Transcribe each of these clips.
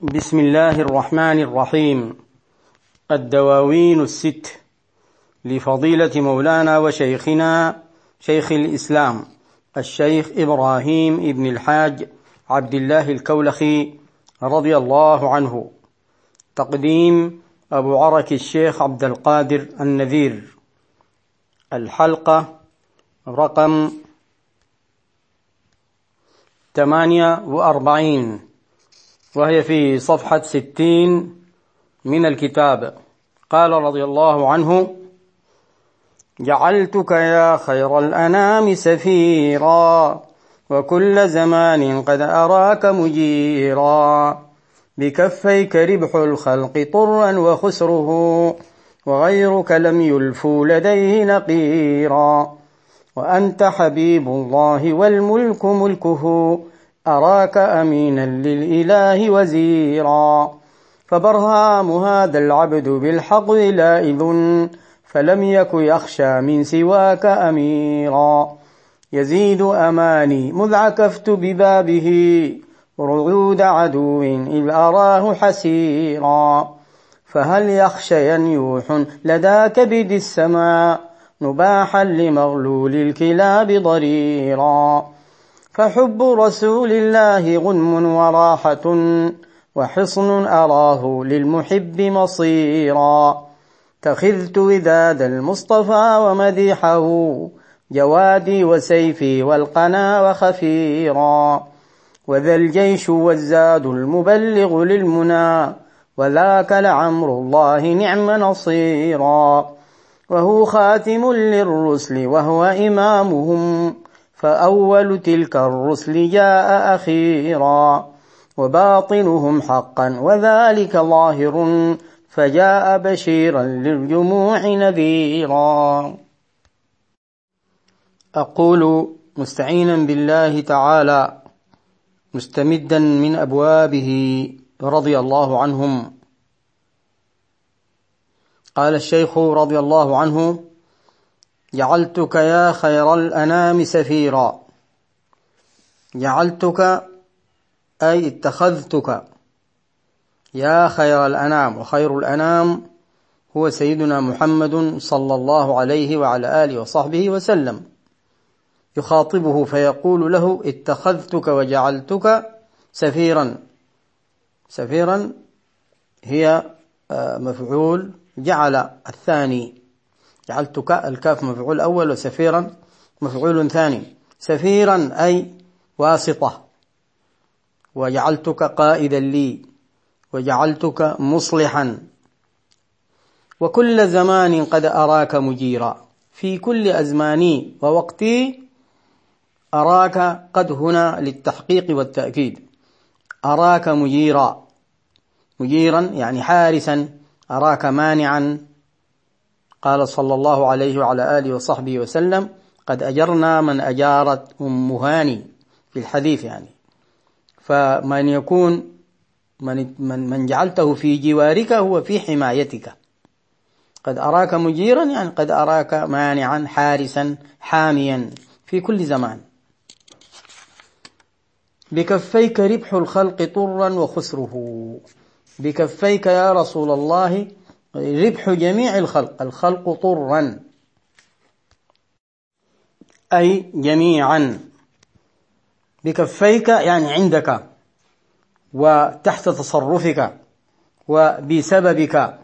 بسم الله الرحمن الرحيم. الدواوين الست لفضيلة مولانا وشيخنا شيخ الإسلام الشيخ إبراهيم ابن الحاج عبد الله الكولخي رضي الله عنه. تقديم أبو عرك الشيخ عبد القادر النذير. الحلقة رقم ثمانية وأربعين. وهي في صفحة ستين من الكتاب. قال رضي الله عنه جعلتك يا خير الأنام سفيرا وكل زمان قد أراك مجيرا. بكفيك ربح الخلق طرا وخسره وغيرك لم يلفوا لديه نقيرا. وأنت حبيب الله والملك ملكه أراك أمينا للإله وزيرا. فبرهام هذا العبد بالحق لائذ فلم يك يخشى من سواك أميرا. يزيد أماني مذ عكفت ببابه رعود عدو إذ أراه حسيرا. فهل يخشى ينيوح لدى كبد السماء نباحا لمغلول الكلاب ضريرا. فحب رسول الله غنم وراحة وحصن أراه للمحب مصيرا. تخذت وداد المصطفى ومديحه جوادي وسيفي والقنا وخفيرا. وذا الجيش والزاد المبلغ للمنى وذاك لعمر الله نعم نصيرا. وهو خاتم للرسل وهو إمامهم. فأول تلك الرسل جاء أخيرا وباطنهم حقا وذلك ظاهر فجاء بشيرا للجموع نذيرا. أقول مستعينا بالله تعالى مستمدا من أبوابه رضي الله عنهم. قال الشيخ رضي الله عنه جعلتك يا خير الأنام سفيرا. جعلتك أي اتخذتك يا خير الأنام. وخير الأنام هو سيدنا محمد صلى الله عليه وعلى آله وصحبه وسلم. يخاطبه فيقول له اتخذتك وجعلتك سفيرا. سفيرا هي آه، مفعول جعل الثاني. جعلتك الكاف مفعول أول وسفيرا مفعول ثاني. سفيرا أي واسطة. وجعلتك قائدا لي. وجعلتك مصلحا. وكل زمان قد أراك مجيرا. في كل أزماني ووقتي أراك قد هنا للتحقيق والتأكيد. أراك مجيرا. مجيرا يعني حارسا. أراك مانعا. قال صلى الله عليه وعلى آله وصحبه وسلم قد أجرنا من أجارت أم هاني في الحديث يعني. فمن يكون من, من, من جعلته في جوارك هو في حمايتك. قد أراك مجيرا يعني قد أراك مانعا حارسا حاميا في كل زمان. بكفيك ربح الخلق طرا وخسره. بكفيك يا رسول الله ربح جميع الخلق الخلق طرا. أي جميعا. بكفيك يعني عندك وتحت تصرفك وبسببك.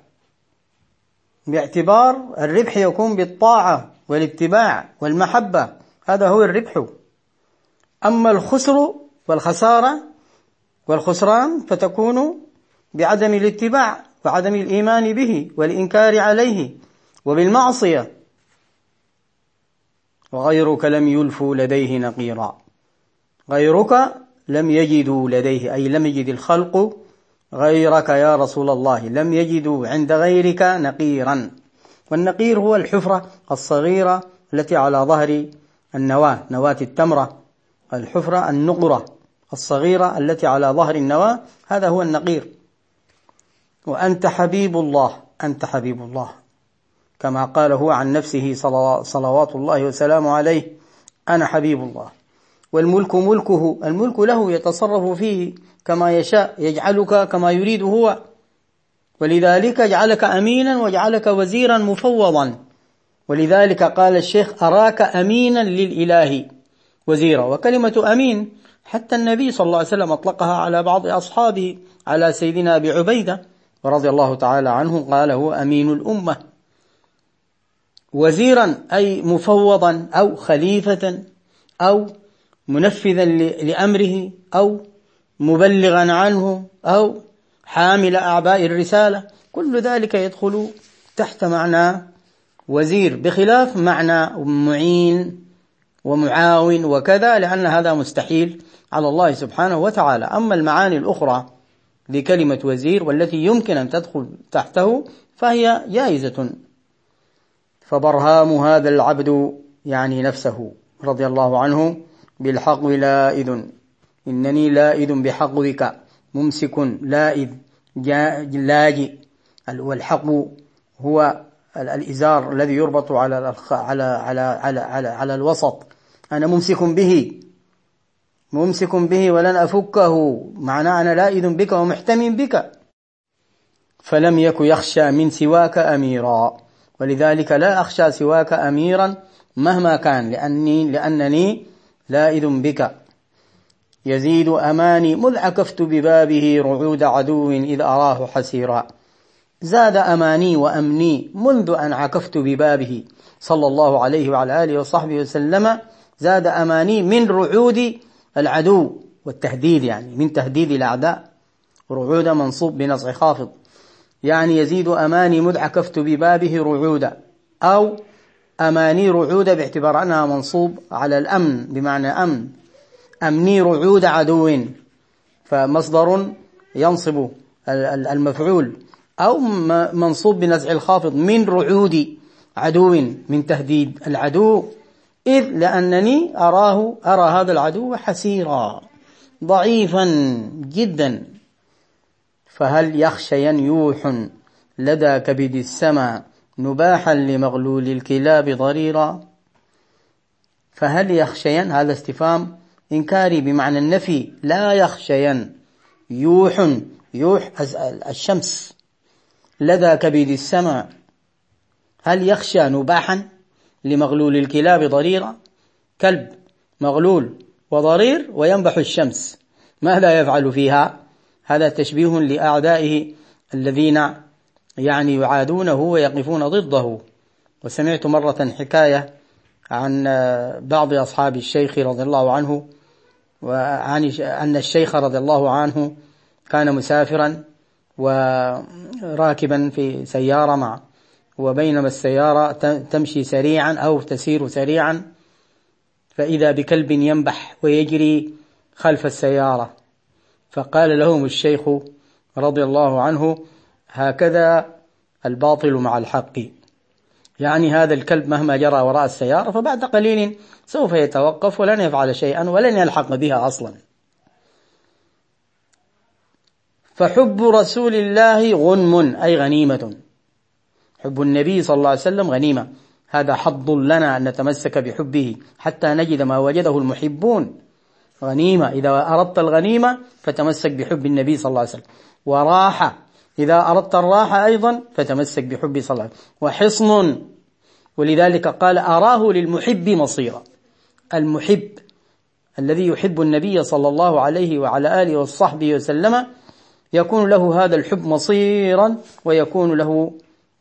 باعتبار الربح يكون بالطاعة والاتباع والمحبة. هذا هو الربح. أما الخسر والخسارة والخسران فتكون بعدم الاتباع. وعدم الإيمان به والإنكار عليه وبالمعصية. وغيرك لم يلفوا لديه نقيرا. غيرك لم يجدوا لديه أي لم يجد الخلق غيرك يا رسول الله لم يجدوا عند غيرك نقيرا. والنقير هو الحفرة الصغيرة التي على ظهر النواة نواة التمرة. الحفرة النقرة الصغيرة التي على ظهر النواة هذا هو النقير. وأنت حبيب الله أنت حبيب الله. كما قال هو عن نفسه صلوات الله وسلامه عليه أنا حبيب الله. والملك ملكه الملك له يتصرف فيه كما يشاء يجعلك كما يريد هو. ولذلك جعلك أمينا وجعلك وزيرا مفوضا. ولذلك قال الشيخ أراك أمينا للإله وزيرا. وكلمة أمين حتى النبي صلى الله عليه وسلم أطلقها على بعض أصحابه على سيدنا أبي عبيدة. رضي الله تعالى عنه قال هو أمين الأمة. وزيرا أي مفوضا أو خليفة أو منفذا لأمره أو مبلغا عنه أو حامل أعباء الرسالة. كل ذلك يدخل تحت معنى وزير بخلاف معنى معين ومعاون وكذا لأن هذا مستحيل على الله سبحانه وتعالى. أما المعاني الأخرى لكلمة وزير والتي يمكن أن تدخل تحته فهي جائزة. فبرهام هذا العبد يعني نفسه رضي الله عنه بالحق لائذ. إنني لائذ بحقك. ممسك لائذ. لاجئ. والحق هو الإزار الذي يربط على على على على على, على الوسط. أنا ممسك به. ممسك به ولن أفكه. معناه أنا لائذ بك ومحتم بك. فلم يك يخشى من سواك أميرا. ولذلك لا أخشى سواك أميرا مهما كان لأني لأنني لائذ بك. يزيد أماني مذ عكفت ببابه رعود عدو إذ أراه حسيرا. زاد أماني وأمني منذ أن عكفت ببابه صلى الله عليه وعلى آله وصحبه وسلم. زاد أماني من رعود العدو والتهديد يعني من تهديد الأعداء رعود منصوب بنصع خافض. يعني يزيد أماني مذ عكفت ببابه رعودا أو أماني رعود باعتبار أنها منصوب على الأمن بمعنى أمن. أمني رعود عدو فمصدر ينصب المفعول. أو منصوب بنزع الخافض من رعود عدو من تهديد العدو. إذ لأنني أراه أرى هذا العدو حسيرا ضعيفا جدا. فهل يخشى ينيوح لدى كبد السماء نباحا لمغلول الكلاب ضريرا؟ فهل يخشين هذا استفهام إنكاري بمعنى النفي لا يخشين يوح يوح الشمس لدى كبد السماء. هل يخشى نباحا؟ لمغلول الكلاب ضريرا كلب مغلول وضرير وينبح الشمس. ماذا يفعل فيها؟ هذا تشبيه لأعدائه الذين يعني يعادونه ويقفون ضده. وسمعت مرة حكاية عن بعض أصحاب الشيخ رضي الله عنه وعن أن الشيخ رضي الله عنه كان مسافرا وراكبا في سيارة مع وبينما السيارة تمشي سريعا أو تسير سريعا فإذا بكلب ينبح ويجري خلف السيارة. فقال لهم الشيخ رضي الله عنه هكذا الباطل مع الحق. يعني هذا الكلب مهما جرى وراء السيارة فبعد قليل سوف يتوقف ولن يفعل شيئا ولن يلحق بها أصلا. فحب رسول الله غنم أي غنيمة. حب النبي صلى الله عليه وسلم غنيمة. هذا حظ لنا أن نتمسك بحبه حتى نجد ما وجده المحبون. غنيمة. إذا أردت الغنيمة فتمسك بحب النبي صلى الله عليه وسلم. وراحة. إذا أردت الراحة أيضا فتمسك بحب صلى الله عليه وسلم. وحصن. ولذلك قال أراه للمحب مصيرا. المحب. الذي يحب النبي صلى الله عليه وعلى آله وصحبه وسلم يكون له هذا الحب مصيرا ويكون له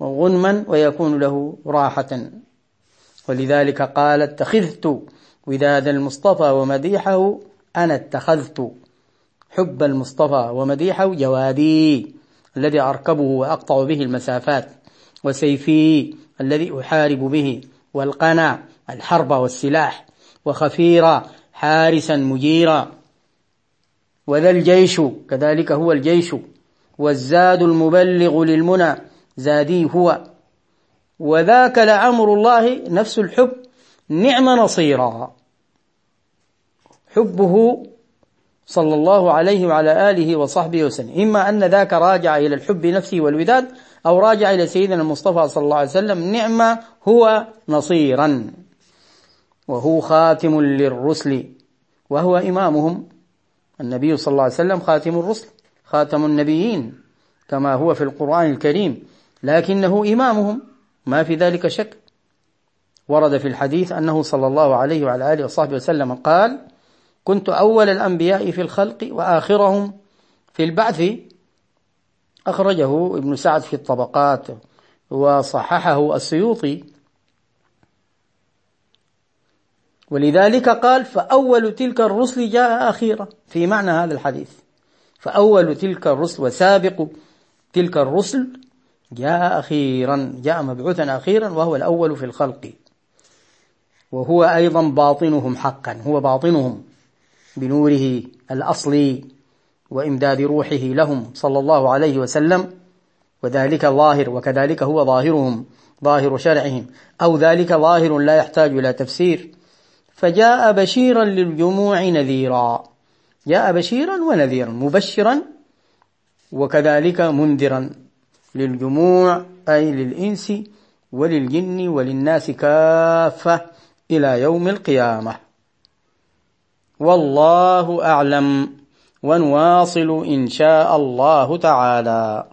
غنما ويكون له راحة. ولذلك قال اتخذت وداد المصطفى ومديحه أنا اتخذت. حب المصطفى ومديحه جوادي الذي أركبه وأقطع به المسافات وسيفي الذي أحارب به والقنا الحرب والسلاح وخفيرا حارسا مجيرا. وذا الجيش كذلك هو الجيش. والزاد المبلغ للمنى زادي هو. وذاك لأمر الله نفس الحب نعم نصيرا. حبه صلى الله عليه وعلى آله وصحبه وسلم. إما أن ذاك راجع إلى الحب نفسه والوداد أو راجع إلى سيدنا المصطفى صلى الله عليه وسلم نعم هو نصيرا. وهو خاتم للرسل. وهو إمامهم. النبي صلى الله عليه وسلم خاتم الرسل خاتم النبيين كما هو في القرآن الكريم. لكنه إمامهم. ما في ذلك شك. ورد في الحديث أنه صلى الله عليه وعلى آله وصحبه وسلم قال كنت أول الأنبياء في الخلق وآخرهم في البعث. أخرجه ابن سعد في الطبقات وصححه السيوطي. ولذلك قال فأول تلك الرسل جاء أخيرا. في معنى هذا الحديث. فأول تلك الرسل وسابق تلك الرسل جاء أخيرا جاء مبعوثا أخيرا وهو الأول في الخلق. وهو أيضا باطنهم حقا هو باطنهم بنوره الأصلي وإمداد روحه لهم صلى الله عليه وسلم. وذلك ظاهر وكذلك هو ظاهرهم ظاهر شرعهم. أو ذلك ظاهر لا يحتاج إلى تفسير. فجاء بشيرا للجموع نذيرا. جاء بشيرا ونذيرا مبشرا وكذلك منذرا. للجموع أي للإنس وللجن وللناس كافة إلى يوم القيامة. والله أعلم ونواصل إن شاء الله تعالى.